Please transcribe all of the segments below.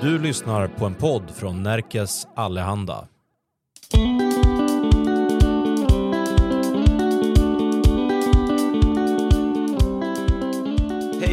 Du lyssnar på en podd från Närkes Allehanda.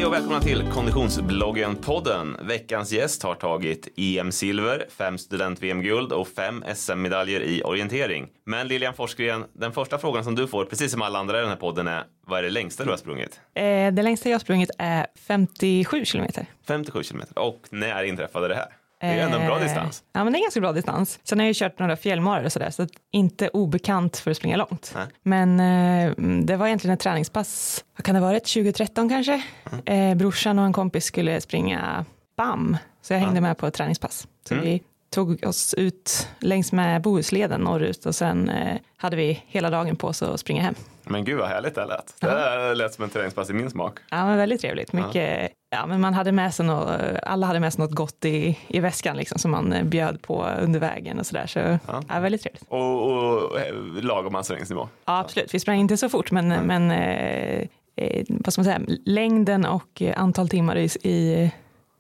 Hej och välkomna till Konditionsbloggen-podden. Veckans gäst har tagit EM-silver, fem student-VM-guld och fem SM-medaljer i orientering. Men Lilian Forsgren, den första frågan som du får, precis som alla andra i den här podden, är vad är det längsta du har sprungit? Eh, det längsta jag har sprungit är 57 kilometer. 57 kilometer. Och när inträffade det här? Det är ändå en bra Eh, distans. Ja, men det är en ganska bra distans. Sen har jag ju kört några fjällmarar och sådär, så inte obekant för att springa långt. Nej. Men eh, det var egentligen ett träningspass, vad kan det ha varit, 2013 kanske? Mm. Eh, brorsan och en kompis skulle springa BAM, så jag hängde med på ett träningspass. Så Mm. vi tog oss ut längs med Bohusleden norrut och sen eh, hade vi hela dagen på oss att springa hem. Men gud vad härligt det lät. Det lät som en träningspass i min smak. Ja, men väldigt trevligt. Mycket, ja. men man hade med sig något, alla hade med sig något gott i, i väskan liksom, som man eh, bjöd på under vägen och sådär. Så Ja. ja. väldigt trevligt. Och, och eh, lagom ansträngningsnivå. Ja, absolut. Vi sprang inte så fort, men, men eh, eh, vad ska man säga, längden och antal timmar i, i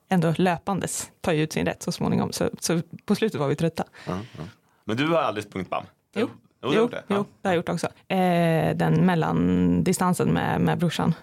ändå löpandes tar ju ut sin rätt så småningom. Så, så på slutet var vi trötta. Ja, ja. Men du har aldrig sprungit BAM? Jo. Jo, gjort det? jo, det har jag gjort också. Eh, den mellandistansen med, med brorsan.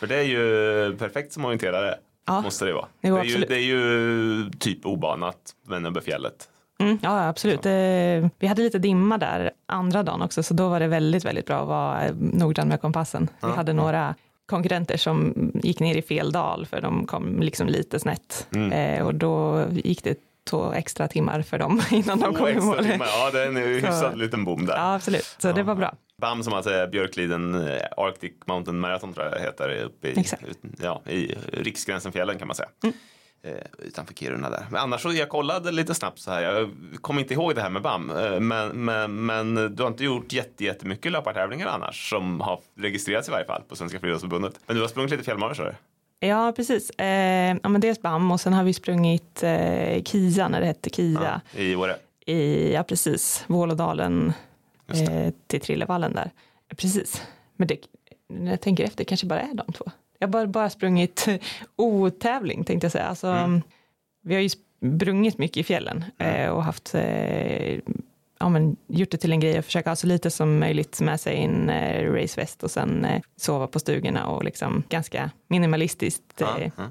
För det är ju perfekt som orienterare. Ja. Måste det vara. Jo, det, är ju, det är ju typ obanat men över fjället. Mm, ja, absolut. Eh, vi hade lite dimma där andra dagen också, så då var det väldigt, väldigt bra att vara eh, noggrann med kompassen. Vi Ja, hade några konkurrenter som gick ner i fel dal, för de kom liksom lite snett. Mm. Eh, och då gick det två extra timmar för dem innan de Två kom i mål. timmar. Ja, det är en hyfsad Så- liten bom där. Ja, absolut. Så det var bra. BAM som alltså är Björkliden eh, Arctic Mountain Marathon tror jag heter. Uppe i, ut, ja, i Riksgränsen-fjällen kan man säga. Mm. Eh, utanför Kiruna där. Men annars så jag kollade lite snabbt så här. Jag kommer inte ihåg det här med BAM. Eh, men, men, men du har inte gjort jätte, jättemycket löpartävlingar annars som har registrerats i varje fall på Svenska Friidrottsförbundet. Men du har sprungit lite fjällmarar så Ja, precis. Eh, ja, men dels BAM och sen har vi sprungit eh, KIA när det hette KIA. I Åre. I, ja precis, Vålådalen eh, till Trillevallen där. Precis, men det, när jag tänker efter kanske bara är de två. Jag har bara, bara sprungit otävling tänkte jag säga. Alltså, Mm. Vi har ju sprungit mycket i fjällen eh, och haft eh, ja, men gjort det till en grej att försöka ha så lite som möjligt med sig en eh, raceväst och sen eh, sova på stugorna och liksom ganska minimalistiskt Ja, eh, ja,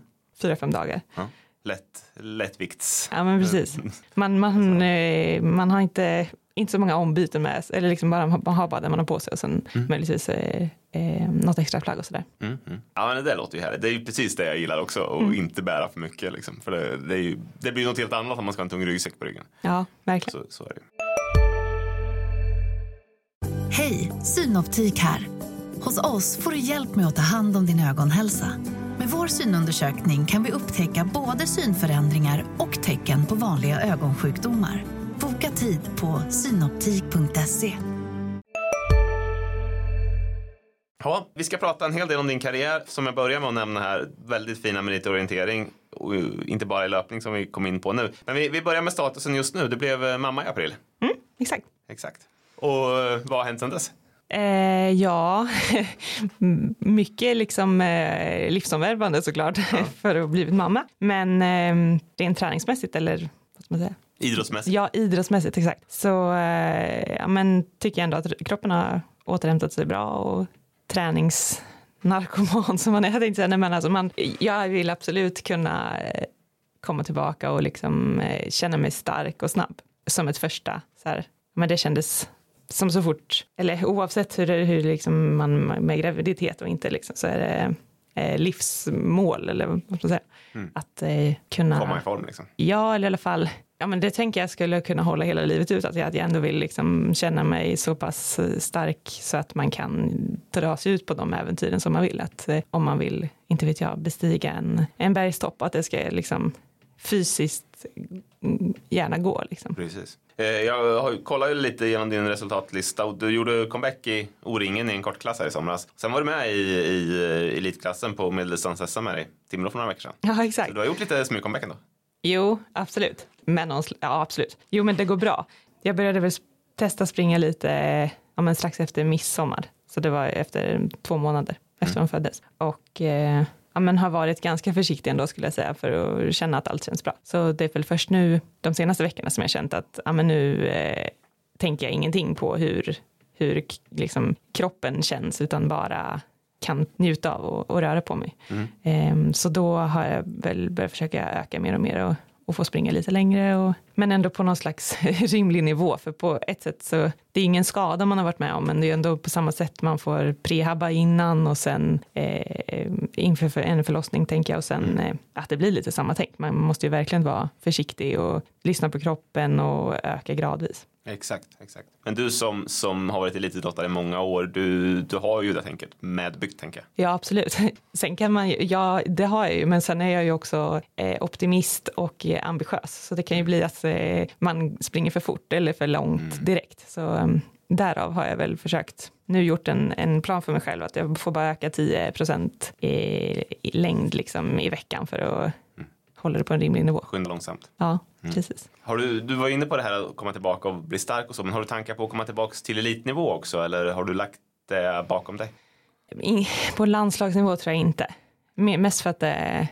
fyra, fem dagar. ja. Lätt, lättvikts. Ja men precis. Man, man, eh, man har inte, inte så många ombyten med sig, eller liksom bara, man har bara det man har på sig och sen möjligtvis eh, eh, något extra plagg och sådär. Mm, mm. Ja men det där låter ju härligt. Det är ju precis det jag gillar också. Och Mm. inte bära för mycket liksom. För det, det, ju, det blir något helt annat om man ska ha en tung ryggsäck på ryggen. Ja, verkligen. Så, så är det. Hej, Synoptik här. Hos oss får du hjälp med att ta hand om din ögonhälsa. Med vår synundersökning kan vi upptäcka både synförändringar och tecken på vanliga ögonsjukdomar. Boka tid på synoptik.se. Ja, vi ska prata en hel del om din karriär som jag börjar med att nämna här. Väldigt fina meritorientering. Och inte bara i löpning som vi kom in på nu. Men vi, vi börjar med statusen just nu. Du blev eh, mamma i april. Mm, exakt. Exakt. Och eh, vad har hänt sedan dess? Eh, ja, mycket liksom eh, livsomvälvande såklart för att ha blivit mamma. Men eh, rent träningsmässigt eller vad ska man säga? Idrottsmässigt? Ja, idrottsmässigt exakt. Så eh, ja, men tycker jag ändå att kroppen har återhämtat sig bra och träningsnarkoman som man är. Jag tänkte säga, nej, men alltså man, jag vill absolut kunna eh, komma tillbaka och liksom eh, känna mig stark och snabb som ett första. Så här. Men det kändes som så fort, eller oavsett hur, det- hur liksom man med graviditet och inte liksom, så är det eh, livsmål eller vad ska man säga. Att eh, kunna Komma i form liksom? Ja, eller i alla fall, ja men det tänker jag skulle kunna hålla hela livet ut, att jag, att jag ändå vill liksom känna mig så pass stark så att man kan dra sig ut på de äventyren som man vill. Att eh, om man vill, inte vet jag, bestiga en, en bergstopp, att det ska liksom fysiskt mm, gärna gå liksom. Precis. Eh, Jag ju lite genom din resultatlista och du gjorde comeback i O-ringen i en kortklass här i somras. Sen var du med i, i eh, elitklassen på medeldistans-SM här i Timrå för några veckor sedan. Ja, Så exakt. du har gjort lite smygcomeback ändå? Jo, absolut. Men någon, ja, absolut. Jo, men det går bra. Jag började väl testa springa lite eh, ja, men strax efter midsommar. Så det var efter två månader efter hon föddes. Och eh, ja, men har varit ganska försiktig ändå skulle jag säga för att känna att allt känns bra. Så det är väl först nu de senaste veckorna som jag känt att ja, men nu eh, tänker jag ingenting på hur, hur liksom, kroppen känns utan bara kan njuta av och, och röra på mig. Mm. Eh, så då har jag väl börjat försöka öka mer och mer och, och få springa lite längre och, men ändå på någon slags rimlig nivå för på ett sätt så det är ingen skada man har varit med om men det är ändå på samma sätt man får prehabba innan och sen eh, inför för en förlossning tänker jag och sen eh, att det blir lite samma tänk man måste ju verkligen vara försiktig och lyssna på kroppen och öka gradvis. Exakt, exakt. Men du som, som har varit elitidrottare i många år, du, du har ju det tänket medbyggt tänker jag. Ja, absolut. Sen kan man ju, ja, det har jag ju, men sen är jag ju också eh, optimist och eh, ambitiös. Så det kan ju bli att eh, man springer för fort eller för långt Mm. direkt. Så um, därav har jag väl försökt nu gjort en, en plan för mig själv att jag får bara öka 10 procent i, i längd liksom i veckan för att Hålla det på en rimlig nivå. Skynda långsamt. Ja, Mm. precis. Har du, du var inne på det här att komma tillbaka och bli stark och så, men har du tankar på att komma tillbaka till elitnivå också eller har du lagt det bakom dig? På landslagsnivå tror jag inte. Me- Mest för att det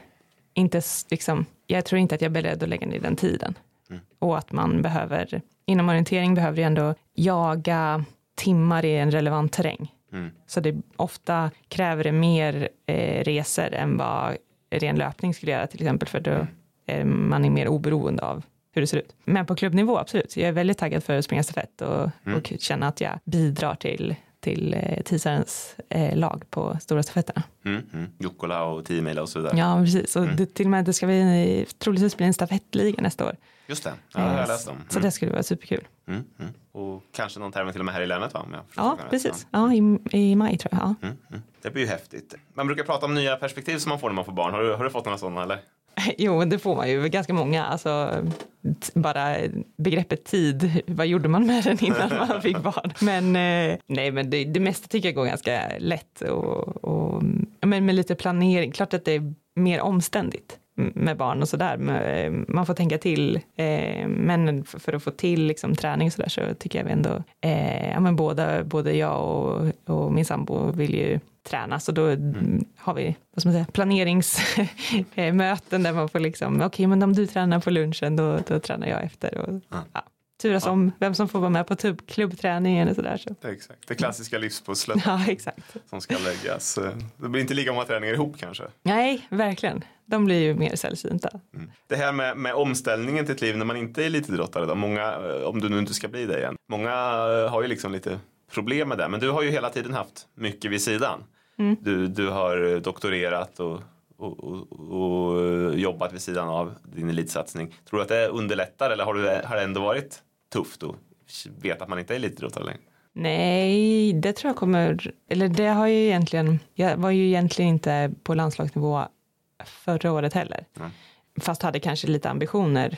inte s- liksom, jag tror inte att jag är beredd att lägga ner den tiden. Mm. Och att man behöver, inom orientering behöver du ändå jaga timmar i en relevant terräng. Mm. Så det ofta kräver det mer eh, resor än vad ren löpning skulle göra till exempel för då är man är mer oberoende av hur det ser ut. Men på klubbnivå absolut, jag är väldigt taggad för att springa stafett och, Mm. och känna att jag bidrar till, till eh, TISarens eh, lag på stora stafetterna. Mm, mm. Jukkola och 10 mila och så vidare. Ja, precis. Och Mm. det, till och med det ska bli, troligtvis bli en stafettliga nästa år. Just det, ja, det har jag Eh, läst om. Så Mm. det skulle vara superkul. Mm, mm. Och kanske någon tävling till och med här i länet va? Jag Ja, precis. Ja, i, i maj tror jag. Ja. Mm. Det blir ju häftigt. Man brukar prata om nya perspektiv som man får när man får barn. Har du, har du fått några sådana eller? Jo, det får man ju. Ganska många. Alltså, bara begreppet tid, vad gjorde man med den innan man fick barn? Men eh, nej, men det, det mesta tycker jag går ganska lätt och, och men med lite planering. Klart att det är mer omständigt med barn och sådär. Eh, Man får tänka till. Eh, men för, att få till liksom, träning och sådär så tycker jag ändå, ja men båda, både jag och, och min sambo vill ju träna så då mm. har vi vad man säga, planeringsmöten där man får liksom, okej men om du tränar på lunchen då, då tränar jag efter och Ja. ja, turas Ja. om vem som får vara med på tub- klubbträningen och sådär. Så. Det, exakt. det klassiska livspusslet Ja, exakt. som ska läggas. Det blir inte lika många träningar ihop kanske. Nej, verkligen. De blir ju mer sällsynta. Mm. Det här med, med omställningen till ett liv när man inte är elitidrottare, då, många, eh, om du nu inte ska bli det igen, många eh, har ju liksom lite problem med det, men du har ju hela tiden haft mycket vid sidan. Mm. Du, du har eh, doktorerat och, och, och, och eh, jobbat vid sidan av din elitsatsning. Tror du att det underlättar eller har, du, har det ändå varit tufft att veta att man inte är elitidrottare längre? Nej, det tror jag kommer, eller det har ju egentligen, jag var ju egentligen inte på landslagsnivå förra året heller. Nej. Fast hade kanske lite ambitioner,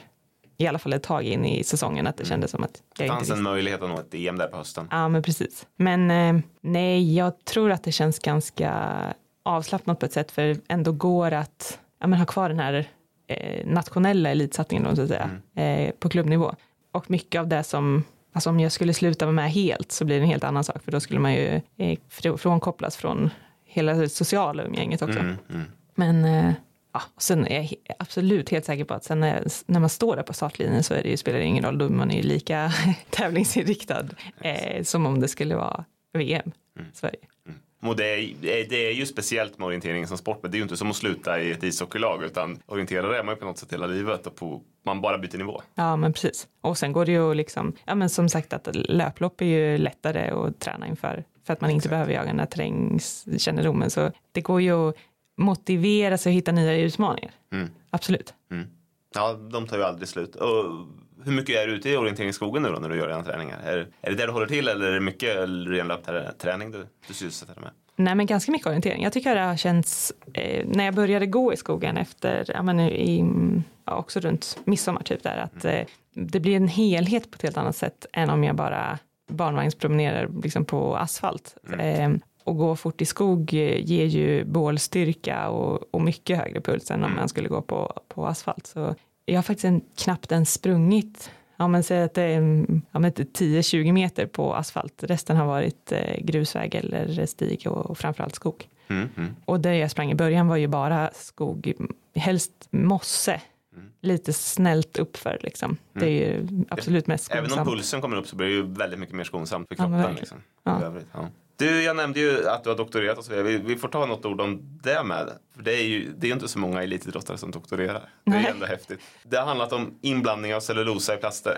i alla fall ett tag in i säsongen, att det kändes som att Det jag inte fanns en visste. möjlighet att nå ett EM där på hösten. Ja, men precis. Men eh, nej, jag tror att det känns ganska avslappnat på ett sätt, för ändå går att ja, men ha kvar den här eh, nationella elitsatsningen, då, så att säga, eh, på klubbnivå. Och mycket av det som, alltså om jag skulle sluta vara med helt så blir det en helt annan sak, för då skulle man ju eh, fr- frånkopplas från hela det sociala umgänget också. Mm, mm. Men ja, sen är jag absolut helt säker på att sen när, när man står där på startlinjen så är det ju, spelar det ingen roll, då är man ju lika tävlingsinriktad eh, som om det skulle vara VM Sverige. Och det, är, det är ju speciellt med orientering som sport, men det är ju inte som att sluta i ett ishockeylag, utan orienterare är man ju på något sätt hela livet och på, man bara byter nivå. Ja, men precis. Och sen går det ju liksom, ja men som sagt att löplopp är ju lättare att träna inför för att man inte behöver jaga den här terrängskännedomen. Så det går ju att motivera sig och hitta nya utmaningar. Mm. Absolut. Mm. Ja, de tar ju aldrig slut. Och hur mycket är du ute i orienteringsskogen nu då när du gör dina träningar? Är, är det där du håller till eller är det mycket ren löpträning du, du sysselsätter med? Nej, men ganska mycket orientering. Jag tycker det har känts, eh, när jag började gå i skogen efter, ja men i, ja, också runt midsommar typ där, att eh, det blir en helhet på ett helt annat sätt än om jag bara barnvagnspromenerar liksom på asfalt. Eh, och gå fort i skog ger ju bålstyrka och, och mycket högre puls än om man skulle gå på, på asfalt. Så jag har faktiskt en, knappt ens sprungit Ja men säg att det är mm, ja, men 10-20 meter på asfalt. Resten har varit eh, grusväg eller stig och, och framförallt skog. Mm, mm. Och där jag sprang i början var ju bara skog, helst mosse. Mm. Lite snällt uppför liksom. Det är ju absolut mest Även om skonsamt. pulsen kommer upp så blir det ju väldigt mycket mer skonsamt för kroppen. liksom, Ja. i övrigt, ja. Du, jag nämnde ju att du har doktorerat och så vidare. Vi, vi får ta något ord om det med. För det är ju det är inte så många elitidrottare som doktorerar. Det är ju ändå häftigt. Det har handlat om inblandning av cellulosa i plaster.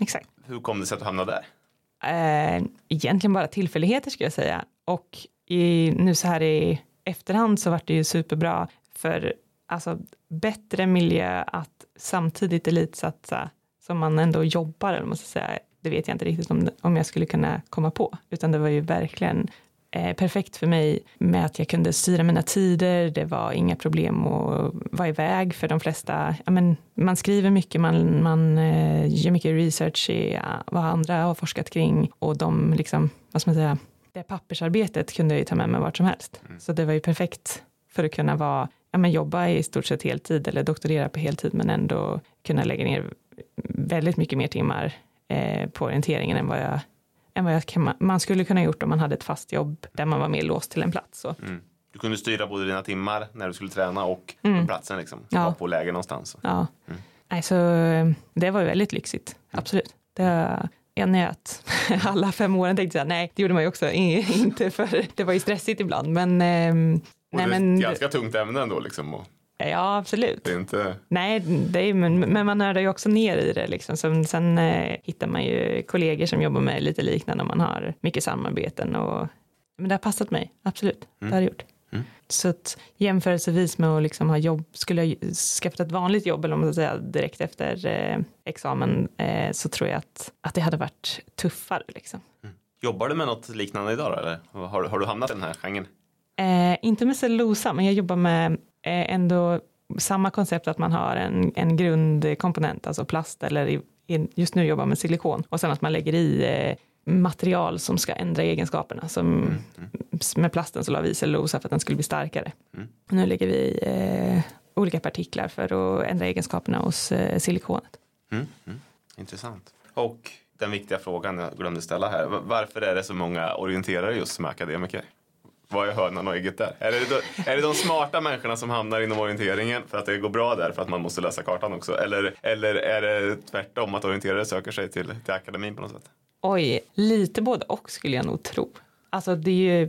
Exakt. Hur kom det sig att du hamnade där? Eh, egentligen bara tillfälligheter skulle jag säga. Och i, nu så här i efterhand så vart det ju superbra för alltså bättre miljö att samtidigt elitsatsa som man ändå jobbar, eller måste säga, det vet jag inte riktigt om, om jag skulle kunna komma på, utan det var ju verkligen eh, perfekt för mig med att jag kunde styra mina tider, det var inga problem att vara iväg för de flesta, ja, men man skriver mycket, man, man eh, gör mycket research i ja, vad andra har forskat kring. Och de liksom, vad ska man säga, det pappersarbetet kunde jag ju ta med mig vart som helst. Så det var ju perfekt för att kunna vara, ja, men jobba i stort sett heltid eller doktorera på heltid men ändå kunna lägga ner väldigt mycket mer timmar eh, på orienteringen än vad jag än vad jag kan, man skulle kunna gjort om man hade ett fast jobb där man var mer låst till en plats. Så. Mm. Du kunde styra både dina timmar när du skulle träna och platsen liksom. Ja. Var på läger någonstans. Ja. Nej, så eh, det var ju väldigt lyxigt, absolut. Det, jag njöt alla fem åren tänkte jag, nej det gjorde man ju också, inte för det var ju stressigt ibland men Och nej det är men ganska tungt ämne ändå liksom. Och ja absolut. inte... Nej, det är, men, men man nördar ju också ner i det. Liksom. Sen, sen eh, hittar man ju kollegor som jobbar med lite liknande och man har mycket samarbeten. Och, men det har passat mig, absolut. Det har det gjort. Mm. Så att jämförelsevis med att liksom ha jobb, skulle jag skaffat ett vanligt jobb eller om man ska säga direkt efter eh, examen eh, så tror jag att, att det hade varit tuffare. Liksom. Jobbar du med något liknande idag eller? Har, har du hamnat i den här genren? Eh, inte med cellulosa, men jag jobbar med ändå samma koncept att man har en, en grundkomponent, alltså plast eller i, just nu jobbar med silikon och sen att man lägger i eh, material som ska ändra egenskaperna. Som, Med plasten så la vi cellulosa för att den skulle bli starkare. Mm. Nu lägger vi eh, olika partiklar för att ändra egenskaperna hos eh, silikonet. Mm. Mm. Intressant. Och den viktiga frågan jag glömde ställa här. Va- Varför är det så många orienterare just som akademiker? Vad är hönan och ägget där? Är det, de, är det de smarta människorna som hamnar inom orienteringen för att det går bra där för att man måste läsa kartan också? Eller, eller är det tvärtom att orienterare söker sig till, till akademin på något sätt? Oj, lite både och skulle jag nog tro. Alltså det är ju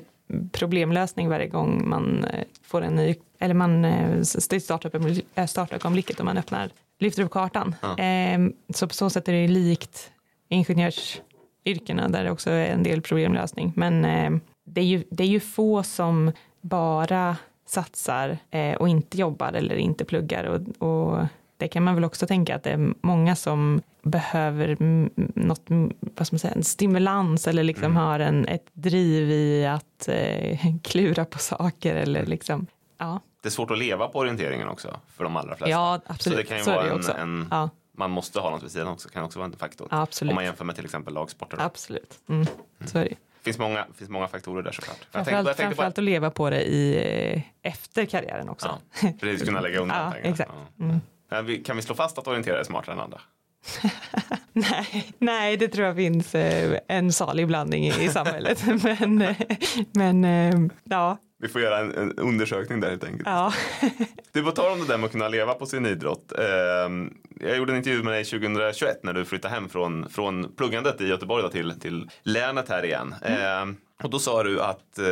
problemlösning varje gång man eh, får en ny, eller man eh, det är eh, startögonblicket om man öppnar, lyfter upp kartan. Ja. Ehm, Så på så sätt är det likt ingenjörsyrkena där det också är en del problemlösning. Men eh, det är ju, det är ju få som bara satsar eh, och inte jobbar eller inte pluggar. Och, och det kan man väl också tänka att det är många som behöver mm, något, mm, vad ska man säga, en stimulans eller liksom har en, ett driv i att eh, klura på saker eller liksom, ja, Det är svårt att leva på orienteringen också för de allra flesta. ja Så absolut, det kan ju så vara en, en Ja, man måste ha något vid sidan också, kan också vara en faktor. ja, Om absolut, man jämför med till exempel lagsporter. Absolut, mm, så är det. Finns många, finns många faktorer där såklart. Jag tänkte, Framförallt, jag tänkte framförallt att leva på det i, eh, efter karriären också. Ja, precis, kunna lägga undan Ja, pengar. exakt. Mm. Kan vi slå fast att orienterare är smartare än andra? Nej, nej, det tror jag finns eh, en salig blandning i, i samhället. men eh, men ja, Vi får göra en, en undersökning där helt enkelt. ja. Du, på tal om det där med att kunna leva på sin idrott. ehm, jag gjorde en intervju med dig 2021 när du flyttade hem från, från pluggandet i Göteborg då, till, till länet här igen. Ehm, och då sa du att eh,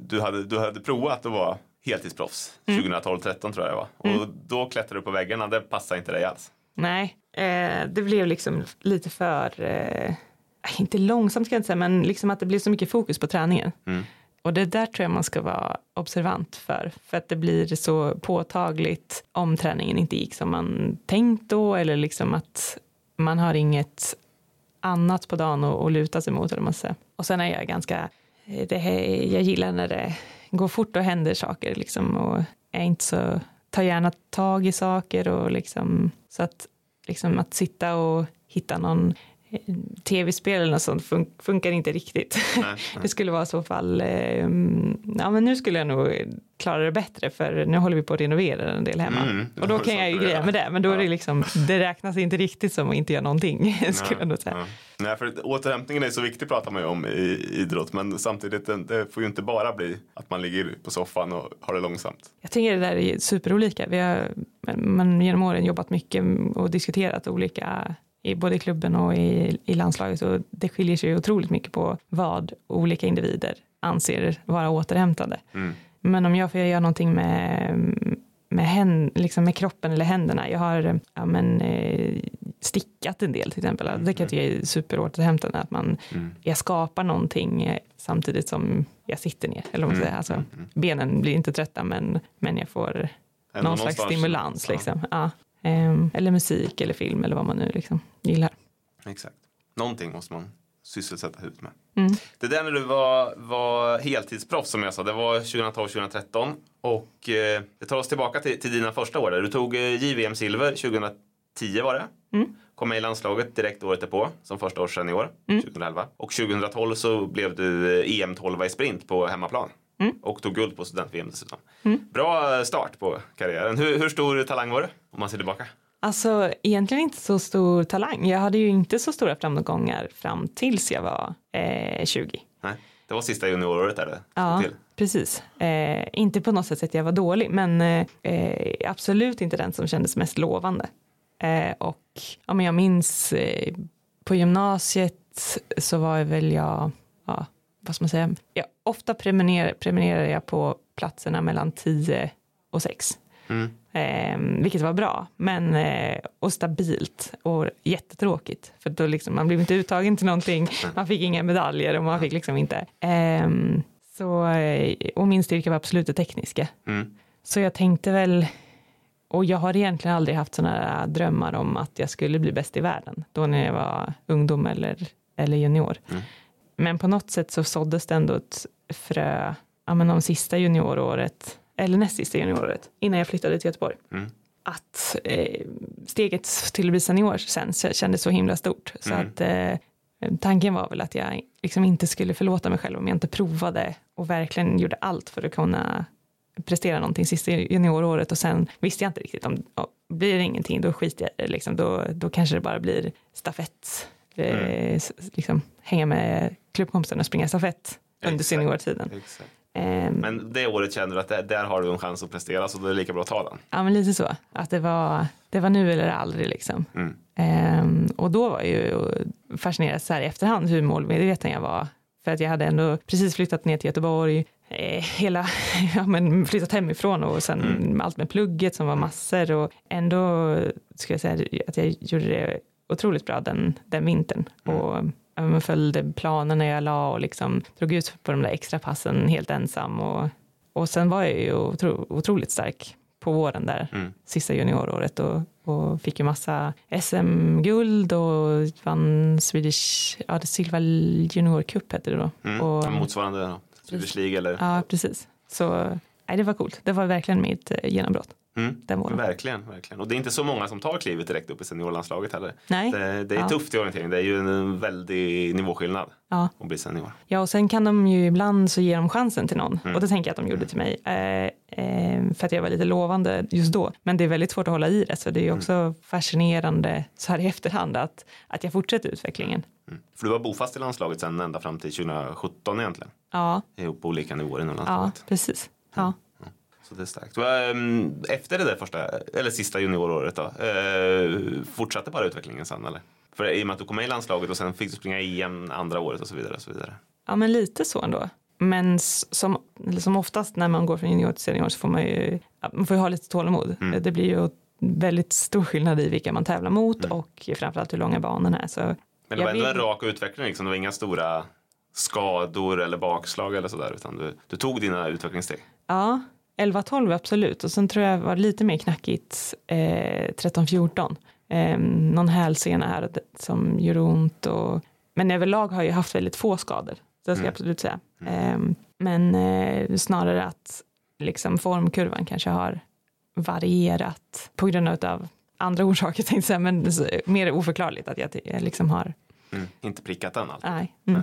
du, hade, du hade provat att vara heltidsproffs 2012-13 tror jag det var. Och då klättrade du på väggarna, det passade inte dig alls. Nej, eh, det blev liksom lite för, eh, inte långsamt ska jag inte säga, men liksom att det blev så mycket fokus på träningen. Mm. Och det där tror jag man ska vara observant för, för att det blir så påtagligt om träningen inte gick som man tänkt då, eller liksom att man har inget annat på dagen att, att luta sig mot, eller man säger. Och sen är jag ganska, det här, jag gillar när det går fort och händer saker, liksom, och är inte så, tar gärna tag i saker och liksom, så att, liksom att sitta och hitta någon tv-spel eller något sånt fun funkar inte riktigt. Nej, nej. Det skulle vara i så fall, eh, ja men nu skulle jag nog klara det bättre för nu håller vi på att renovera en del hemma. Mm, och då ja, kan jag ju greja med det, men då är det Ja. liksom, det räknas inte riktigt som att inte göra någonting, skulle jag nog säga. Ja. Nej, för återhämtningen är så viktig pratar man ju om i idrott men samtidigt det- det får ju inte bara bli att man ligger på soffan och har det långsamt. Jag tänker det där är superolika. Vi har men genom åren jobbat mycket och diskuterat olika i både klubben och i, i landslaget och det skiljer sig otroligt mycket på vad olika individer anser vara återhämtande. Mm. Men om jag får göra någonting med, med, hän, liksom med kroppen eller händerna, jag har ja, men, eh, stickat en del till exempel, det kan jag tycka är superåterhämtande, att man, Mm. jag skapar någonting eh, samtidigt som jag sitter ner, eller vad man Mm, säger, alltså, mm, mm. benen blir inte trötta men, men jag får Ändå någon slags stimulans liksom. Ja. Ehm, eller musik eller film eller vad man nu liksom gillar. Exakt. Någonting måste man sysselsätta huvudet med. Mm. Det där när du var, var heltidsproffs som jag sa, det var 2012-2013 och eh, det tar oss tillbaka till, till dina första år där. Du tog eh, JVM silver 2010 var det. Mm. Kom med i landslaget direkt året därpå som första års senior, Mm. 2011. Och 2012 så blev du eh, EM 12 i sprint på hemmaplan. Mm. Och tog guld på student-VM dessutom. Mm. Bra eh, start på karriären. Hur, hur stor talang var du? Om man ser tillbaka. Alltså egentligen inte så stor talang. Jag hade ju inte så stora framgångar fram tills jag var eh, 20. Nej, det var sista junioråret där det Ja, till. precis. Eh, inte på något sätt att jag var dålig, men eh, absolut inte den som kändes mest lovande. Eh, och ja, men jag minns eh, på gymnasiet så var väl jag, ja, vad ska man säga, ja, ofta prenumererar, prenumererar jag på platserna mellan 10 och 6. Mm. Eh, vilket var bra, men eh, och stabilt och jättetråkigt. För då liksom, man blev inte uttagen till någonting, man fick inga medaljer och man fick liksom inte. ehm, så, eh, och min styrka var absolut det tekniska. Mm. Så jag tänkte väl, och jag har egentligen aldrig haft sådana drömmar om att jag skulle bli bäst i världen, då när jag var ungdom eller, eller junior. Mm. Men på något sätt så såddes det ändå ett frö, ja men om sista junioråret, eller näst sista junioråret, innan jag flyttade till Göteborg. Mm. Att eh, steget till att bli senior sen kändes så himla stort. Så Mm. att eh, tanken var väl att jag liksom inte skulle förlåta mig själv om jag inte provade och verkligen gjorde allt för att kunna prestera någonting sista junioråret och sen visste jag inte riktigt om, ja, blir det ingenting då skiter jag liksom, då, då kanske det bara blir stafett, Mm. s- liksom hänga med klubbkompisarna och springa stafett under Exakt. seniortiden. Exakt. Ehm, Men det året kände du att där, där har du en chans att prestera så då är det lika bra att ta den. Ja, men lite så. Att det var, det var nu eller aldrig liksom. Mm. Ehm, och då var jag ju fascinerad så här i efterhand hur målmedveten jag var. För att jag hade ändå precis flyttat ner till Göteborg, eh, hela, ja men flyttat hemifrån och sen Mm. allt med plugget som var massor och ändå ska jag säga att jag gjorde det otroligt bra den, den vintern. Mm. Och men följde planerna jag la och liksom drog ut på de där extra passen helt ensam och, och sen var jag ju otro, otroligt stark på våren där Mm. sista junioråret och, och fick ju massa SM-guld och vann Swedish, ja det Silva Junior Cup hette det då. Mm. Och, Motsvarande ja. Swedish League eller? ja, precis. Så nej, det var coolt. Det var verkligen mitt eh, genombrott Mm. Verkligen, verkligen. Och det är inte så många som tar klivet direkt upp i seniorlandslaget heller. Nej, Det, det är Ja. tufft i orientering. Det är ju en väldig nivåskillnad ja. att bli senior. ja, och sen kan de ju ibland så ge dem chansen till någon Mm. och det tänker jag att de gjorde till mig eh, eh, för att jag var lite lovande just då. Men det är väldigt svårt att hålla i det så det är ju Mm. också fascinerande så här i efterhand att, att jag fortsätter utvecklingen. Mm. För du var bofast i landslaget sen ända fram till 2017 egentligen. Ja, Ihop på olika nivåer inom ja landslaget. precis. Ja. Så det är starkt. Ehm, Efter det där första, eller sista junioråret då, eh, fortsatte bara utvecklingen sen eller? För i och med att du kom med i landslaget och sen fick du springa EM andra året och så vidare. Och så vidare. Ja, men lite så ändå. Men som, som oftast när man går från junior till senior så får man ju, man får ju ha lite tålamod. Mm. Det blir ju väldigt stor skillnad i vilka man tävlar mot Mm. och framförallt hur långa banorna är. Så Men det var ändå vill- en rak utveckling liksom. Det var inga stora skador eller bakslag eller sådär. Utan du, du tog dina utvecklingssteg. ja, 11-12 absolut. Och sen tror jag var lite mer knackigt eh, 13-14. Eh, någon hälsena här som gör ont. Och, men överlag har jag haft väldigt få skador. Det ska Mm. jag absolut säga. Eh, men eh, snarare att liksom formkurvan kanske har varierat på grund av andra orsaker tänkte jag säga, men mer oförklarligt att jag, liksom har Mm. Inte prickat än allt. Nej. Mm.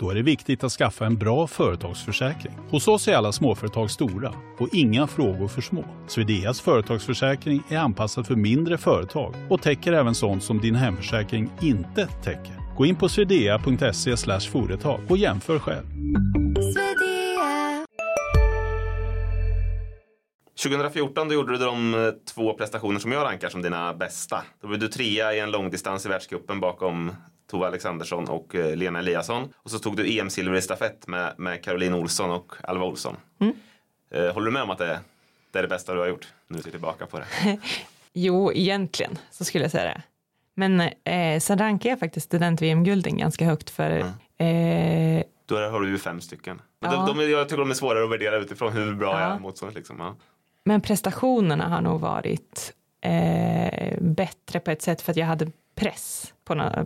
Då är det viktigt att skaffa en bra företagsförsäkring. Hos oss är alla småföretag stora och inga frågor för små. Swedeas företagsförsäkring är anpassad för mindre företag och täcker även sånt som din hemförsäkring inte täcker. Gå in på swedea.se företag och jämför själv. 2014 då gjorde du de eh, två prestationer som jag rankar som dina bästa. Då blev du trea i en långdistans i världscupen bakom Tove Alexandersson och eh, Lena Eliasson. Och så tog du EM-silver i stafett med, med Caroline Olsson och Alva Olsson. Mm. Eh, håller du med om att det, det är det bästa du har gjort? Nu ser tillbaka på det. Jo, egentligen så skulle jag säga det. Men eh, sen rankar jag faktiskt student-VM-gulden ganska högt för eh, Då har du ju fem stycken. Men Ja. de, de, jag tycker de är svårare att värdera utifrån hur bra jag Ja. är motståndet. Liksom. Ja. Men prestationerna har nog varit eh, bättre på ett sätt för att jag hade press. På nå- ah,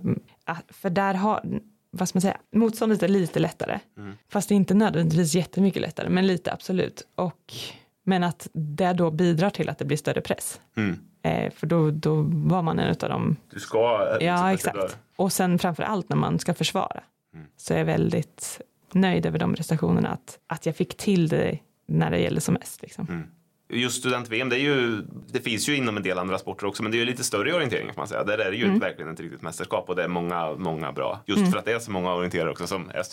för där har, vad ska man säga, motståndet är lite lättare. Mm. Fast det är inte nödvändigtvis jättemycket lättare, men lite absolut. Och, men att det då bidrar till att det blir större press. Mm. Eh, för då, då var man en av dem. Du ska... eh, Ja, sätta dig exakt. Och sen framför allt när man ska försvara. Mm. Så är jag väldigt nöjd över de prestationerna. Att, att jag fick till det när det gäller som mest. Liksom. Mm. Just student-VM, det, är ju, det finns ju inom en del andra sporter också, men det är ju lite större orientering kan man säga. Där är det ju Mm. verkligen ett riktigt mästerskap och det är många, många bra. Just för att det är så många orienterare också som är,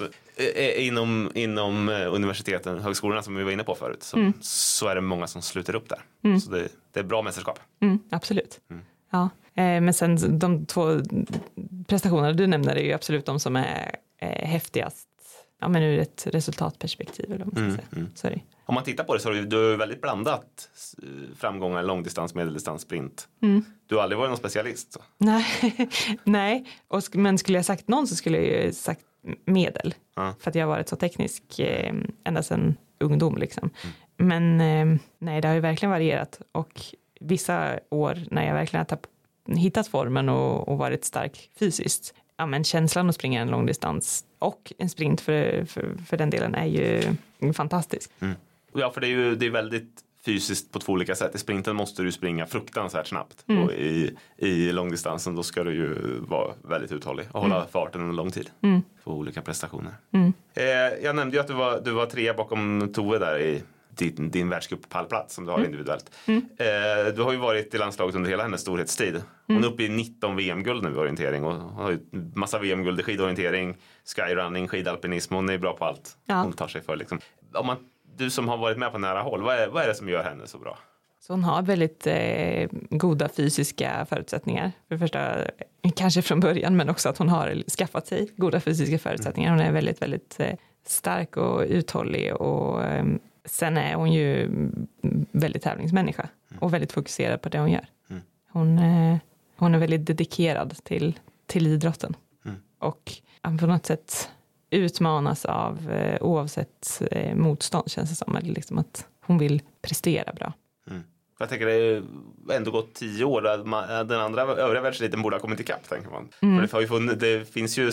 är inom, inom eh, universiteten, högskolorna som vi var inne på förut, så, så är det många som sluter upp där. Så det, det är bra mästerskap. Mm, absolut. Mm. Ja. Eh, men sen de två prestationerna du nämner är ju absolut de som är eh, häftigast. Ja, men ur ett resultatperspektiv. Eller vad man ska Mm, säga. mm. Om man tittar på det så har du, du väldigt blandat eh, framgångar, långdistans, medeldistans, sprint. Mm. Du har aldrig varit någon specialist. Så. Nej, Nej. Och, men skulle jag sagt någon så skulle jag ju sagt medel. Ja. För att jag har varit så teknisk eh, ända sedan ungdom. Liksom. Mm. Men eh, nej, det har ju verkligen varierat. Och vissa år när jag verkligen har hittat formen och, och varit stark fysiskt. Ja, men känslan att springa en långdistans och en sprint för, för, för den delen är ju fantastisk. Ja, för det är ju det är väldigt fysiskt på två olika sätt. I sprinten måste du springa fruktansvärt snabbt Mm. och i, i långdistansen då ska du ju vara väldigt uthållig och hålla farten under lång tid. Mm. Få olika prestationer. Mm. Eh, jag nämnde ju att du var, du var trea bakom Tove där i din, din världscuppallplats som du har Mm. individuellt. Eh, du har ju varit i landslaget under hela hennes storhetstid. Hon Mm. är uppe i 19 VM-guld nu i orientering och har ju massa VM-guld i skidorientering, skyrunning, skidalpinism. Hon är bra på allt Ja. hon tar sig för. Liksom. Om man, du som har varit med på nära håll, vad är, vad är det som gör henne så bra? Så hon har väldigt eh, goda fysiska förutsättningar. För det första, kanske från början, men också att hon har skaffat sig goda fysiska förutsättningar. Hon är väldigt, väldigt eh, stark och uthållig och eh, sen är hon ju mm, väldigt tävlingsmänniska och väldigt fokuserad på det hon gör. Mm. Hon, eh, hon är väldigt dedikerad till, till idrotten Mm. och på något sätt utmanas av eh, oavsett eh, motstånd känns det som. Eller liksom att hon vill prestera bra. Jag tänker det har ändå gått tio år. Den andra övriga världseliten borde ha kommit ikapp tänker man. Mm. Det, funnits, det finns ju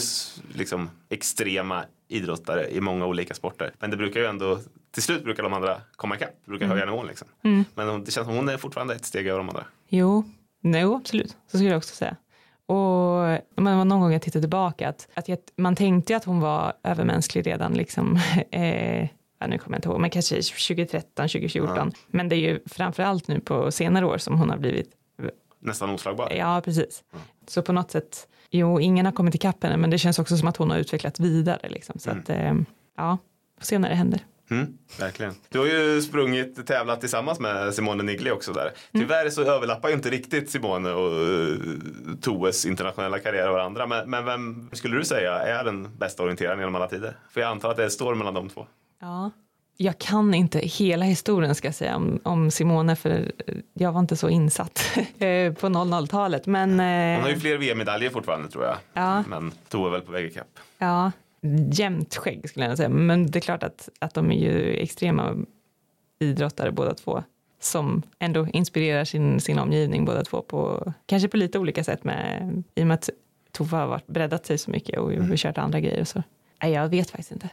liksom extrema idrottare i många olika sporter. Men det brukar ju ändå, till slut brukar de andra komma ikapp. Brukar höja nivån liksom. Mm. Men det känns som hon är fortfarande ett steg över de andra. Jo, no, absolut. Så skulle jag också säga. Och men var någon gång jag tittade tillbaka att, att jag, man tänkte ju att hon var övermänsklig redan liksom, eh, ja, nu kommer jag inte ihåg, men kanske 2013, 2014. Men det är ju framför allt nu på senare år som hon har blivit, Nästan oslagbar. ja precis. Så på något sätt, jo, ingen har kommit ikapp henne, men det känns också som att hon har utvecklat vidare liksom. Så att, eh, ja, får se när det händer. Mm, verkligen. Du har ju sprungit tävlat tillsammans med Simone Nigli också där. Tyvärr så överlappar ju inte riktigt Simone och uh, Toes internationella karriär varandra. Men, men vem skulle du säga är den bästa orienteraren genom alla tider? För jag antar att det står mellan de två. Ja. Jag kan inte hela historien ska jag säga om, om Simone för jag var inte så insatt eh, på 00-talet. Men Hon har ju eh, fler VM-medaljer fortfarande tror jag. Ja. Men Toe är väl på väg ikapp. ja, jämnt skägg skulle jag säga. Men det är klart att, att de är ju extrema idrottare båda två. som ändå inspirerar sin, sin omgivning båda två på kanske på lite olika sätt med i och med att Tove har varit breddat sig så mycket och mm. kört andra grejer och så. Nej, jag vet faktiskt inte.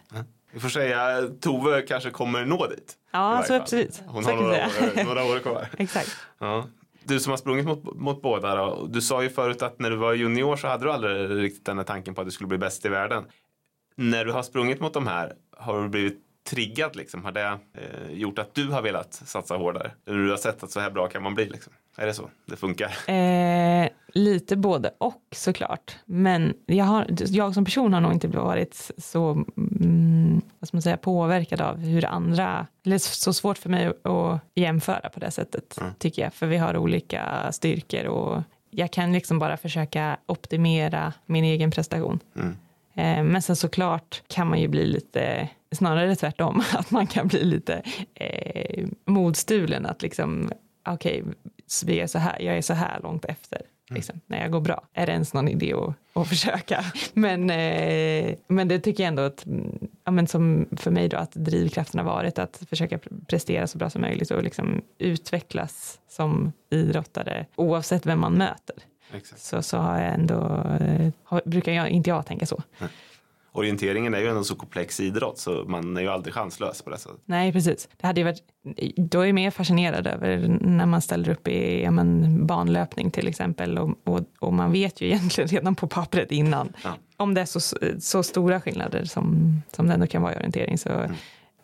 Vi får säga Tove kanske kommer nå dit. Ja, så absolut. Hon så har några år, några år kvar. Exakt. Ja. Du som har sprungit mot, mot båda då. Du sa ju förut att när du var junior så hade du aldrig riktigt den här tanken på att du skulle bli bäst i världen. När du har sprungit mot de här, har du blivit triggad liksom? Har det eh, gjort att du har velat satsa hårdare? När du har sett att så här bra kan man bli liksom? Är det så det funkar? Eh, lite både och såklart. Men jag, har, jag som person har nog inte varit så mm, vad ska man säga, påverkad av hur andra, eller så svårt för mig att jämföra på det sättet mm. tycker jag. För vi har olika styrkor och jag kan liksom bara försöka optimera min egen prestation. Mm. Eh, men sen såklart kan man ju bli lite, snarare tvärtom, att man kan bli lite eh, modstulen att liksom, okej, okay, vi är så här, jag är så här långt efter. Mm. Liksom, när jag går bra. Är det ens någon idé att, att försöka? Men, eh, men det tycker jag ändå att, ja, men som för mig då, att drivkraften har varit att försöka prestera så bra som möjligt och liksom utvecklas som idrottare oavsett vem man möter. Så, så har jag ändå, eh, har, brukar jag, inte jag tänka så. Nej. Orienteringen är ju en så komplex idrott så man är ju aldrig chanslös på det sättet. Nej, precis. Det hade ju varit, då är jag mer fascinerad över när man ställer upp i ja, men, banlöpning till exempel och, och, och, man vet ju egentligen redan på pappret innan ja. om det är så, så stora skillnader som, som det ändå kan vara i orientering. Så mm.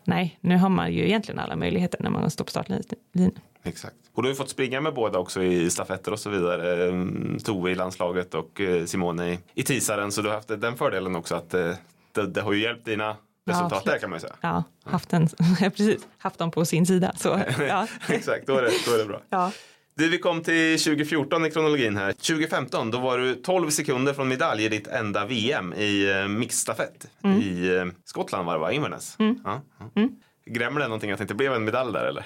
nej, nu har man ju egentligen alla möjligheter när man står på startlinjen. Exakt. Och du har ju fått springa med båda också i stafetter och så vidare. Mm, Tove i landslaget och eh, Simone i tisaren. Så du har haft den fördelen också att eh, det, det har ju hjälpt dina resultat ja, där kan man ju säga. Ja, haft, den, precis, haft dem på sin sida. Så, ja. Exakt, då är, det, då är det bra. Ja. Du, vi kom till 2014 i kronologin här. 2015, då var du 12 sekunder från medalj i ditt enda VM i eh, mixstafett mm. i Skottland var det va? Inverness? Mm. Ja. Mm. Grämer det någonting att det inte blev en medalj där eller?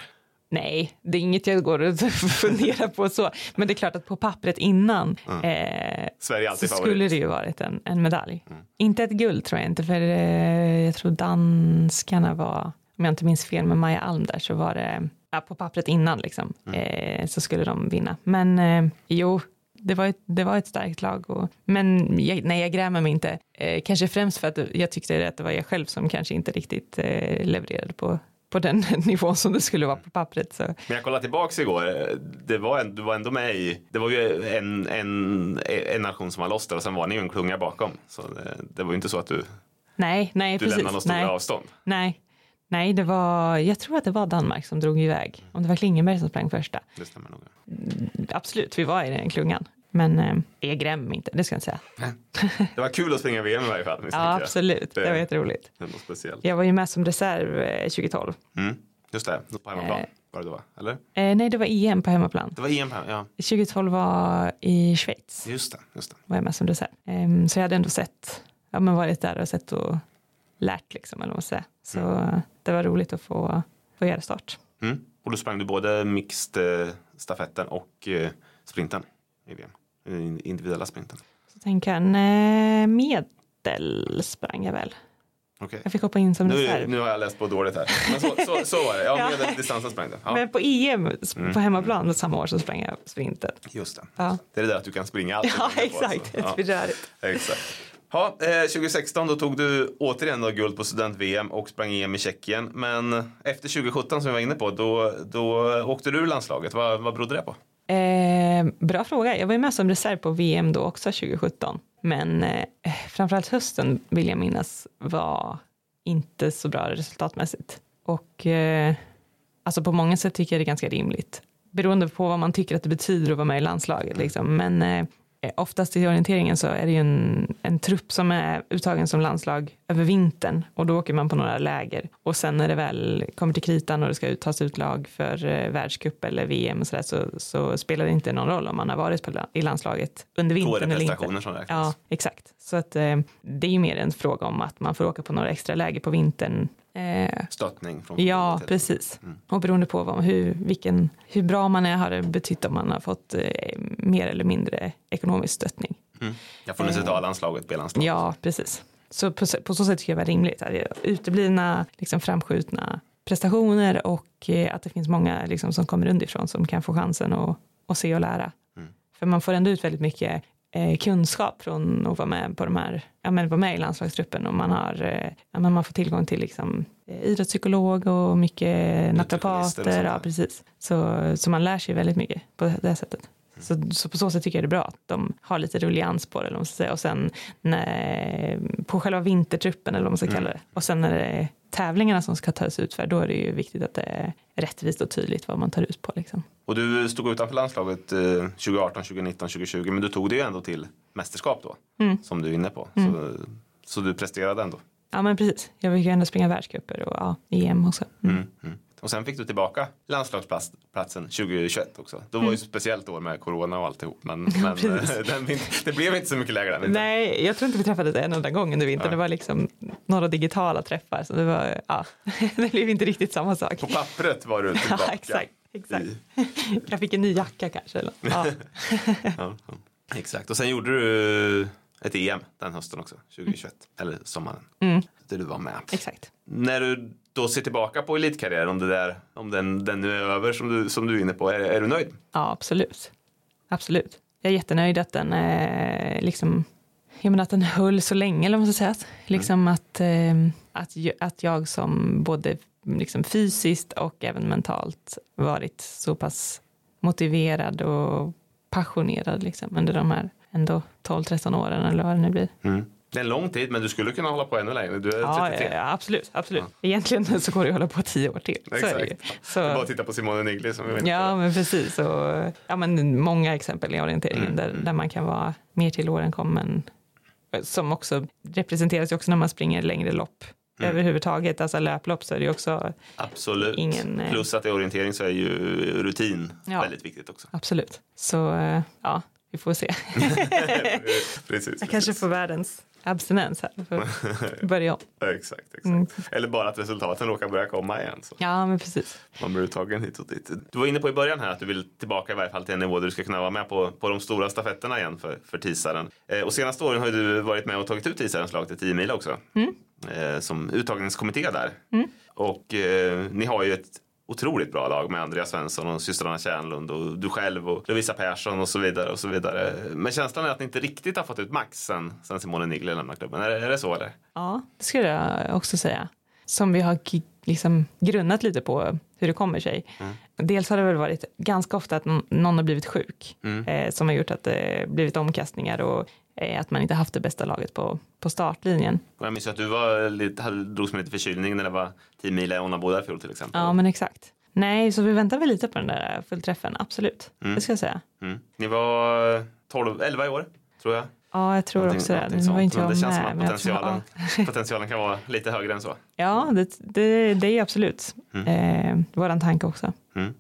Nej, det är inget jag går och funderar på så. Men det är klart att på pappret innan mm. eh, så skulle det ju varit en, en medalj. Mm. Inte ett guld tror jag inte, för eh, jag tror danskarna var, om jag inte minns fel med Maja Alm där, så var det ja, på pappret innan liksom, mm. eh, så skulle de vinna. Men eh, jo, det var, ett, det var ett starkt lag. Och, men jag, nej, jag grämer mig inte. Eh, kanske främst för att jag tyckte att det var jag själv som kanske inte riktigt eh, levererade på på den nivån som det skulle vara på pappret. Så. Men jag kollade tillbaks igår, det var, du var ändå med i, det var ju en, en, en nation som var loss där och sen var ni ju en klunga bakom. Så det, det var ju inte så att du, nej, nej, du precis. lämnade något stora avstånd. Nej, Nej, det var, jag tror att det var Danmark som drog iväg. Om det var Klingenberg som sprang första. Det stämmer nog. Absolut, vi var i den klungan. Men eh, jag gräm inte, det ska jag inte säga. Det var kul att springa VM i varje fall. Ja, absolut. Det, det var jätteroligt. Speciellt. Jag var ju med som reserv 2012. Eh, mm, just det, på hemmaplan eh, var det då, eller? Eh, nej, det var EM på hemmaplan. Det var EM på ja. 2012 var i Schweiz. Just det, just det. Var jag med som reserv. Eh, så jag hade ändå sett, ja men varit där och sett och lärt liksom, eller vad man säger. Så mm. det var roligt att få, få göra start. Mm. Och då sprang du både mixed eh, stafetten och eh, sprinten i VM? Individuella sprinten? Så tänker jag, nej, medel sprang jag väl. Okay. Jag fick hoppa in som reserv. Nu har jag läst på dåligt här. Men så, så, så var det. Ja, ja. distansen sprang det. Ja. Men på EM mm. på hemmaplan samma år så sprang jag sprinten. Just det. Ja. Det är det där att du kan springa allt. Ja, exakt. På, ja. exakt. Ja, eh, 2016 då tog du återigen då guld på student-VM och sprang EM i Tjeckien. Men efter 2017 som vi var inne på, då, då åkte du ur landslaget. Vad, vad berodde det på? Eh, Eh, bra fråga. Jag var ju med som reserv på VM då också 2017. Men eh, eh, framförallt hösten vill jag minnas var inte så bra resultatmässigt. Och eh, alltså på många sätt tycker jag det är ganska rimligt. Beroende på vad man tycker att det betyder att vara med i landslaget. Liksom. Men Eh, oftast i orienteringen så är det ju en, en trupp som är uttagen som landslag över vintern och då åker man på några läger och sen när det väl kommer till kritan och det ska tas ut lag för eh, världscup eller VM och så, där, så, så spelar det inte någon roll om man har varit på, i landslaget under vintern eller inte. Som räknas. Ja, exakt. Så att eh, det är ju mer en fråga om att man får åka på några extra läger på vintern Eh, Stöttning från Ja, precis. Mm. Och beroende på vad, hur, vilken, hur bra man är har det betytt om man har fått eh, mer eller mindre ekonomisk stöttning. Mm. Jag får nu sitta A-landslaget, B-landslaget. Ja, precis. Så på, på, så sätt tycker jag det var rimligt. Uteblivna, liksom framskjutna prestationer och eh, att det finns många liksom, som kommer underifrån som kan få chansen att, att se och lära. Mm. För man får ändå ut väldigt mycket eh, kunskap från att vara med på de här, ja men vara med i landslagstruppen och man har, eh, ja men man får tillgång till liksom eh, idrottspsykolog och mycket naprapater, ja precis. Så, så man lär sig väldigt mycket på det sättet. Så, så på så sätt tycker jag det är bra att de har lite rullians på det, ska säga. och sen när, på själva vintertruppen eller vad man ska kalla det. Och sen när det är tävlingarna som ska tas ut för, då är det ju viktigt att det är rättvist och tydligt vad man tar ut på. Liksom. Och du stod utanför landslaget eh, 2018, 2019, 2020 men du tog dig ju ändå till mästerskap då. Mm. Som du är inne på. Så, så du presterade ändå. Ja men precis, jag fick ju ändå springa världscuper och ja, EM också. Mm. Mm. Mm. Och sen fick du tillbaka landslagsplatsen 2021 också. Då var ju ett speciellt år med corona och alltihop. Men, men Mm. eh, den, det blev inte så mycket den vintern. Nej, jag tror inte vi träffades en enda gång under vintern. Ja. Det var liksom några digitala träffar. Så det var, ja, det blev inte riktigt samma sak. På pappret var du tillbaka. Ja, exakt. exakt. I- Jag fick en ny jacka kanske. Eller? Ja. Ja. Exakt. Och sen gjorde du ett EM den hösten också, 2021. Eller sommaren. Mm, Där du var med. exakt. När du då ser tillbaka på elitkarriären, om, det där, om den, den nu är över som du, som du är inne på, är, är du nöjd? Ja, absolut. Absolut. Jag är jättenöjd att den, eh, liksom, jag menar att den höll så länge, eller vad man ska säga. Liksom att, eh, att, att jag som både liksom fysiskt och även mentalt varit så pass motiverad och passionerad liksom, under de här ändå 12-13 åren eller vad det nu blir. Det är en lång tid, men du skulle kunna hålla på ännu längre. Du är Ja, 33. ja, absolut. absolut. Egentligen så går det att hålla på tio år till. Så är det. Exakt. Så, Det är bara att titta på Simone Nigli som vi var inne på. Ja, men precis. Och, ja, men många exempel i orienteringen Mm, där, där man kan vara mer till åren kommen. Som också representeras ju också när man springer längre lopp. Mm. Överhuvudtaget, alltså löplopp så är det ju också Absolut. Ingen, eh, Plus att i orientering så är ju rutin Ja. väldigt viktigt också. absolut. Så eh, ja, vi får se. precis. Jag kanske får världens abstinens här. Får börja om. Exakt, exakt. Mm. Eller bara att resultaten råkar börja komma igen. Så Ja, men precis. man blir tagen hit och dit. Du var inne på i början här att du vill tillbaka i varje fall till en nivå där du ska kunna vara med på, på de stora stafetterna igen för, för tisaren. Eh, och senaste åren har du varit med och tagit ut tisarens lag till 10 mil också. Eh, som uttagningskommitté där. Och eh, ni har ju ett otroligt bra lag med Andreas Svensson och systrarna Tjärnlund och du själv och Lovisa Persson och så vidare och så vidare. Men känslan är att ni inte riktigt har fått ut max sen, sen Simone Nigli lämnade klubben. Är, är det så eller? Ja, det skulle jag också säga. Som vi har liksom grunnat lite på hur det kommer sig. Dels har det väl varit ganska ofta att någon- har blivit sjuk eh, som har gjort att det blivit omkastningar och att man inte haft det bästa laget på, på startlinjen. Och jag minns att du var lite, hade, drogs med lite förkylning när det var 10 mil i Onnabo i fjol till exempel. Ja, men exakt. Nej, så vi väntar väl lite på den där fullträffen, absolut. Det ska jag säga. Mm. Ni var 12, 11 i år, tror jag. Ja, jag tror Någonting- också det. någonting Nu var inte jag det känns som med. att men jag tror- potentialen, ja. potentialen kan vara lite högre än så. Ja, det, det, det är absolut eh, våran tanke också. Mm.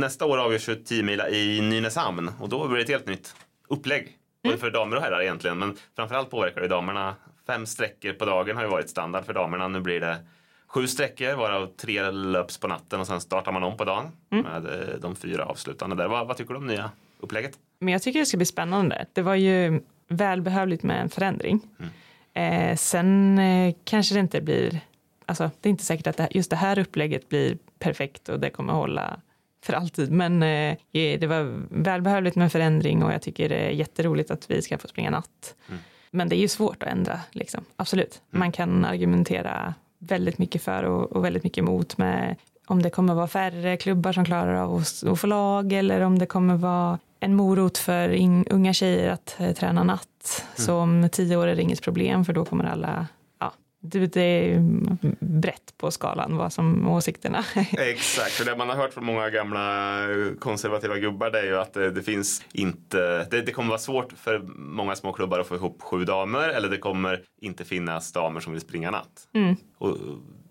Nästa år avgörs ju 10 mila i Nynäshamn och då blir det ett helt nytt upplägg. Både för damer och herrar egentligen, men framförallt påverkar det damerna. Fem sträckor på dagen har ju varit standard för damerna. Nu blir det sju sträckor, varav tre löps på natten och sen startar man om på dagen med eh, de fyra avslutande där. Vad, vad tycker du om nya upplägget? Men jag tycker det ska bli spännande. Det var ju välbehövligt med en förändring. Eh, sen eh, kanske det inte blir, alltså det är inte säkert att det, just det här upplägget blir perfekt och det kommer hålla för alltid. Men eh, det var välbehövligt med förändring och jag tycker det är jätteroligt att vi ska få springa natt. Men det är ju svårt att ändra, liksom. absolut. Man kan argumentera väldigt mycket för och, och väldigt mycket emot med om det kommer vara färre klubbar som klarar av att, att få lag eller om det kommer vara en morot för in, unga tjejer att eh, träna natt. Så om tio år är det inget problem för då kommer alla, det, är brett på skalan vad som åsikterna. Exakt, och det man har hört från många gamla eh, konservativa gubbar det är ju att det, det finns inte, det, det kommer vara svårt för många små klubbar att få ihop sju damer eller det kommer inte finnas damer som vill springa natt. Och,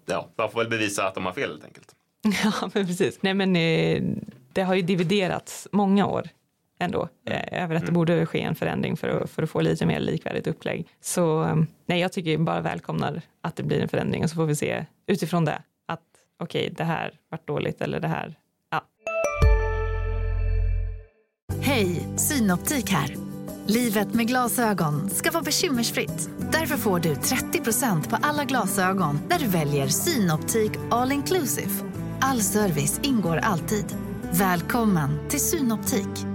ja, man får väl bevisa att de har fel helt enkelt. Ja, men precis. Nej, men eh, det har ju dividerats många år ändå eh, över att det borde ske en förändring för att, för att få lite mer likvärdigt upplägg. Så eh, nej, jag tycker bara välkomnar att det blir en förändring och så får vi se utifrån det att okej, det här vart dåligt eller det här, ja. Hej, Synoptik här. Livet med glasögon ska vara bekymmersfritt. Därför får du 30% på alla glasögon när du väljer Synoptik All Inclusive. All service ingår alltid. Välkommen till Synoptik.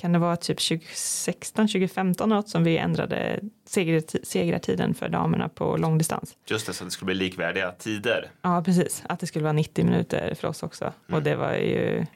kan det vara typ 2016, 2015 något som vi ändrade segrartiden för damerna på långdistans. Just det, så det skulle bli likvärdiga tider. Ja, precis, att det skulle vara 90 minuter för oss också. Mm. Och det var ju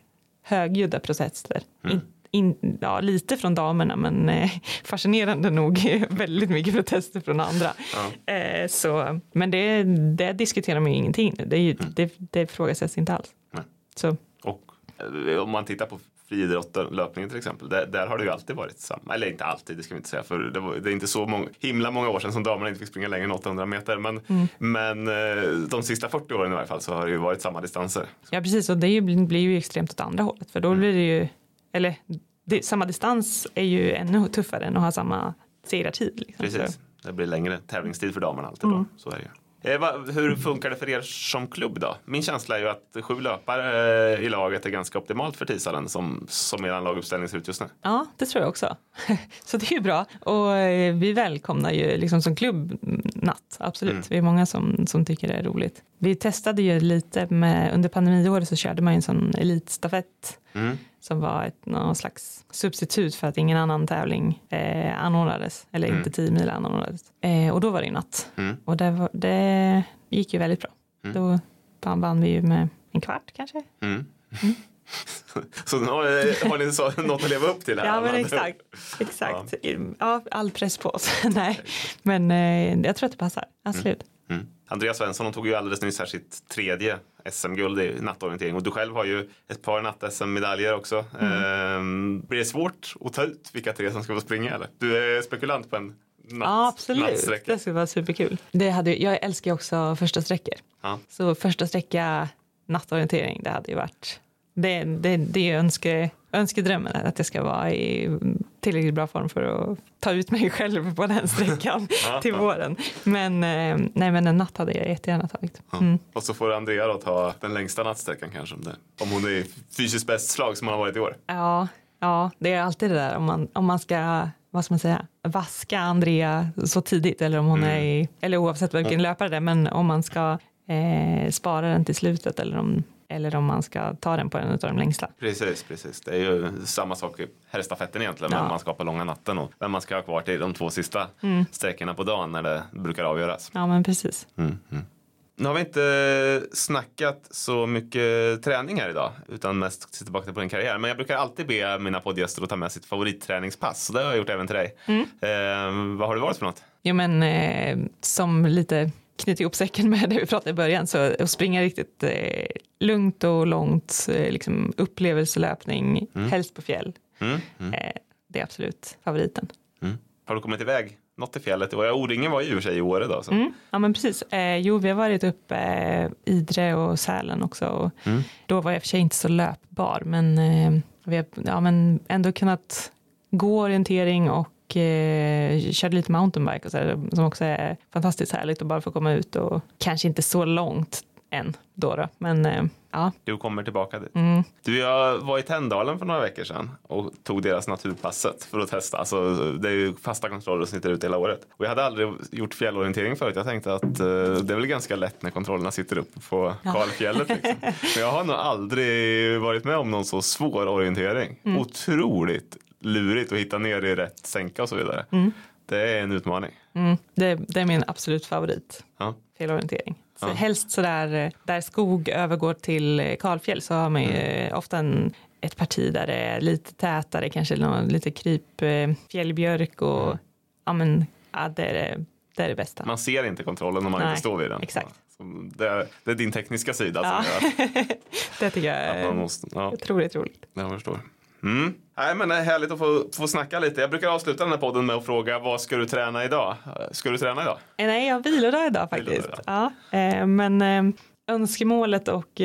högljudda protester. Mm. In, in, ja, lite från damerna, men eh, fascinerande nog väldigt mycket protester från andra. Ja. Eh, så, men det, det diskuterar man ju ingenting nu, det, är ju, det, det ifrågasätts inte alls. Nej. Så, Och eh, om man tittar på friidrotten, löpningen till exempel, där, där har det ju alltid varit samma. Eller inte alltid, det ska vi inte säga, för det, var, det är inte så många, himla många år sedan som damerna inte fick springa längre än 800 meter. Men, men eh, de sista 40 åren i varje fall så har det ju varit samma distanser. ja, precis, och det blir ju extremt åt andra hållet, för då blir det ju, eller det, samma distans är ju ännu tuffare än att ha samma segrartid. Liksom. Precis, det blir längre tävlingstid för damerna alltid då. Så är det ju. Eh, hur funkar det för er som klubb då? Min känsla är ju att sju löpare eh, i laget är ganska optimalt för Tisalen som, som er laguppställning ser ut just nu. Ja, det tror jag också. Så det är ju bra. Och eh, vi välkomnar ju liksom som klubb natt, absolut. Mm. Vi är många som, som tycker det är roligt. Vi testade ju lite med, under pandemiåret så körde man ju en sån elitstafett Mm. som var ett, någon slags substitut för att ingen annan tävling eh, anordnades, eller Mm. inte 10 mil anordnades. Eh, och då var det ju natt. Mm. Och det, var, det gick ju väldigt bra. Mm. Då vann- vi ju med en kvart kanske. Mm. så nu har, har ni så, något att leva upp till här? Ja, men exakt. Exakt. Ja. all press på oss. Nej, men eh, jag tror att det passar. Absolut. Mm. Andreas Svensson tog ju alldeles nyss här sitt tredje SM-guld i nattorientering och du själv har ju ett par natt-SM-medaljer också. Mm. Ehm, blir det svårt att ta ut vilka tre som ska få springa eller? Du är spekulant på en natt, Ja, absolut. nattsträcka. Det skulle vara superkul. Det hade, jag älskar ju också första sträckor. Ja. Så första sträcka nattorientering, det hade ju varit det, det, det är önske, önskedrömmen att jag ska vara i tillräckligt bra form för att ta ut mig själv på den sträckan till våren. Men, eh, nej, men en natt hade jag jättegärna tagit. Mm. Och så får Andrea då ta den längsta nattsträckan kanske om, det, om hon är fysiskt bäst slag som hon har varit i år. Ja, ja, det är alltid det där om man, om man ska, vad ska man säga, vaska Andrea så tidigt eller om hon Mm. är i, eller oavsett vilken löpare det är, men om man ska eh, spara den till slutet eller om, eller om man ska ta den på en av de längsta. Precis, precis. Det är ju samma sak i herrstafetten egentligen. Ja. Men man skapar långa natten och vem man ska ha kvar till de två sista Mm. sträckorna på dagen när det brukar avgöras. Ja, men precis. Mm, mm. Nu har vi inte snackat så mycket träning här idag utan mest se tillbaka på din karriär. Men jag brukar alltid be mina poddgäster att ta med sitt favoritträningspass. Så det har jag gjort även till dig. Mm. Eh, vad har det varit för något? Jo, men eh, som lite knyter ihop säcken med det vi pratade i början, så att springa riktigt eh, lugnt och långt, eh, liksom upplevelselöpning, helst på fjäll. Mm, mm, Eh, det är absolut favoriten. mm. Har du kommit iväg något i fjället? O-ringen var ju i och för sig i Åre då. Så. Mm, ja men precis. Eh, jo, vi har varit uppe eh, Idre och Sälen också. Och Mm. Då var jag i och för sig inte så löpbar, men eh, vi har ja, men ändå kunnat gå orientering och eh, körde lite mountainbike och så här, som också är fantastiskt härligt att bara få komma ut och kanske inte så långt än då, då. men eh, ja. Du kommer tillbaka dit. Mm. Du, jag var i Tänndalen för några veckor sedan och tog deras naturpasset för att testa. Alltså, det är ju fasta kontroller som sitter ute hela året. Och jag hade aldrig gjort fjällorientering förut. Jag tänkte att eh, det är väl ganska lätt när kontrollerna sitter uppe på Ja. kalfjället. Liksom. Men jag har nog aldrig varit med om någon så svår orientering. Mm. Otroligt lurigt att hitta ner i rätt sänka och så vidare. Mm. Det är en utmaning. Mm. Det, det är min absolut favorit. Ja. Felorientering. Så Ja. Helst så där, eh, där skog övergår till eh, kalfjäll så har man ju Mm. eh, ofta en, ett parti där det är lite tätare, kanske någon, lite kryp, fjällbjörk och Mm. ja men ja, det, är det, det är det bästa. Man ser inte kontrollen om man Nej, inte står vid den. exakt. Det, är, det är din tekniska sida Ja. som gör det tycker jag är måste. Ja. otroligt roligt. Jag förstår. Mm. Nej, men det är härligt att få, få snacka lite. Jag brukar avsluta den här podden med att fråga vad ska du träna idag? Ska du träna idag? Eh, Nej, jag vilodag idag faktiskt. Vilodag Ja, eh, men eh, önskemålet och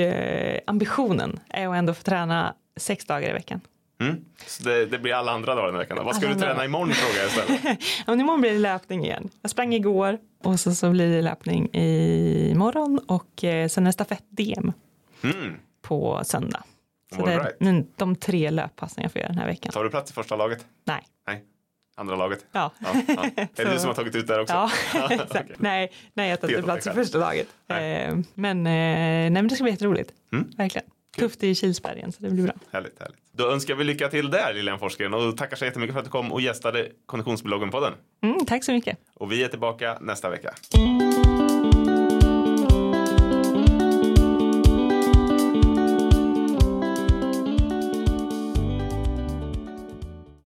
ambitionen är att ändå få träna sex dagar i veckan. Mm. Så det, det blir alla andra dagar den här veckan. då. Vad ska Alla du träna andra. imorgon frågar jag istället. Ja, men imorgon blir det löpning igen. Jag sprang igår och så, så blir det löpning imorgon och sen är det stafett-DM Mm. på söndag. Så All det är right. de tre löppassen jag får göra den här veckan. Tar du plats i första laget? Nej. Nej. Andra laget? Ja. Ja, ja. Är det du som har tagit ut där också? Ja, exakt. Nej, nej, jag tar inte plats i första laget. Nej. Eh, men, eh, nej, men det ska bli jätteroligt. Mm. Verkligen. Tufft i Kilsbergen, så det blir bra. Härligt, härligt. Då önskar vi lycka till där Lilian Forsgren och tackar så jättemycket för att du kom och gästade Konditionsbloggen podden. Mm, tack så mycket. Och vi är tillbaka nästa vecka.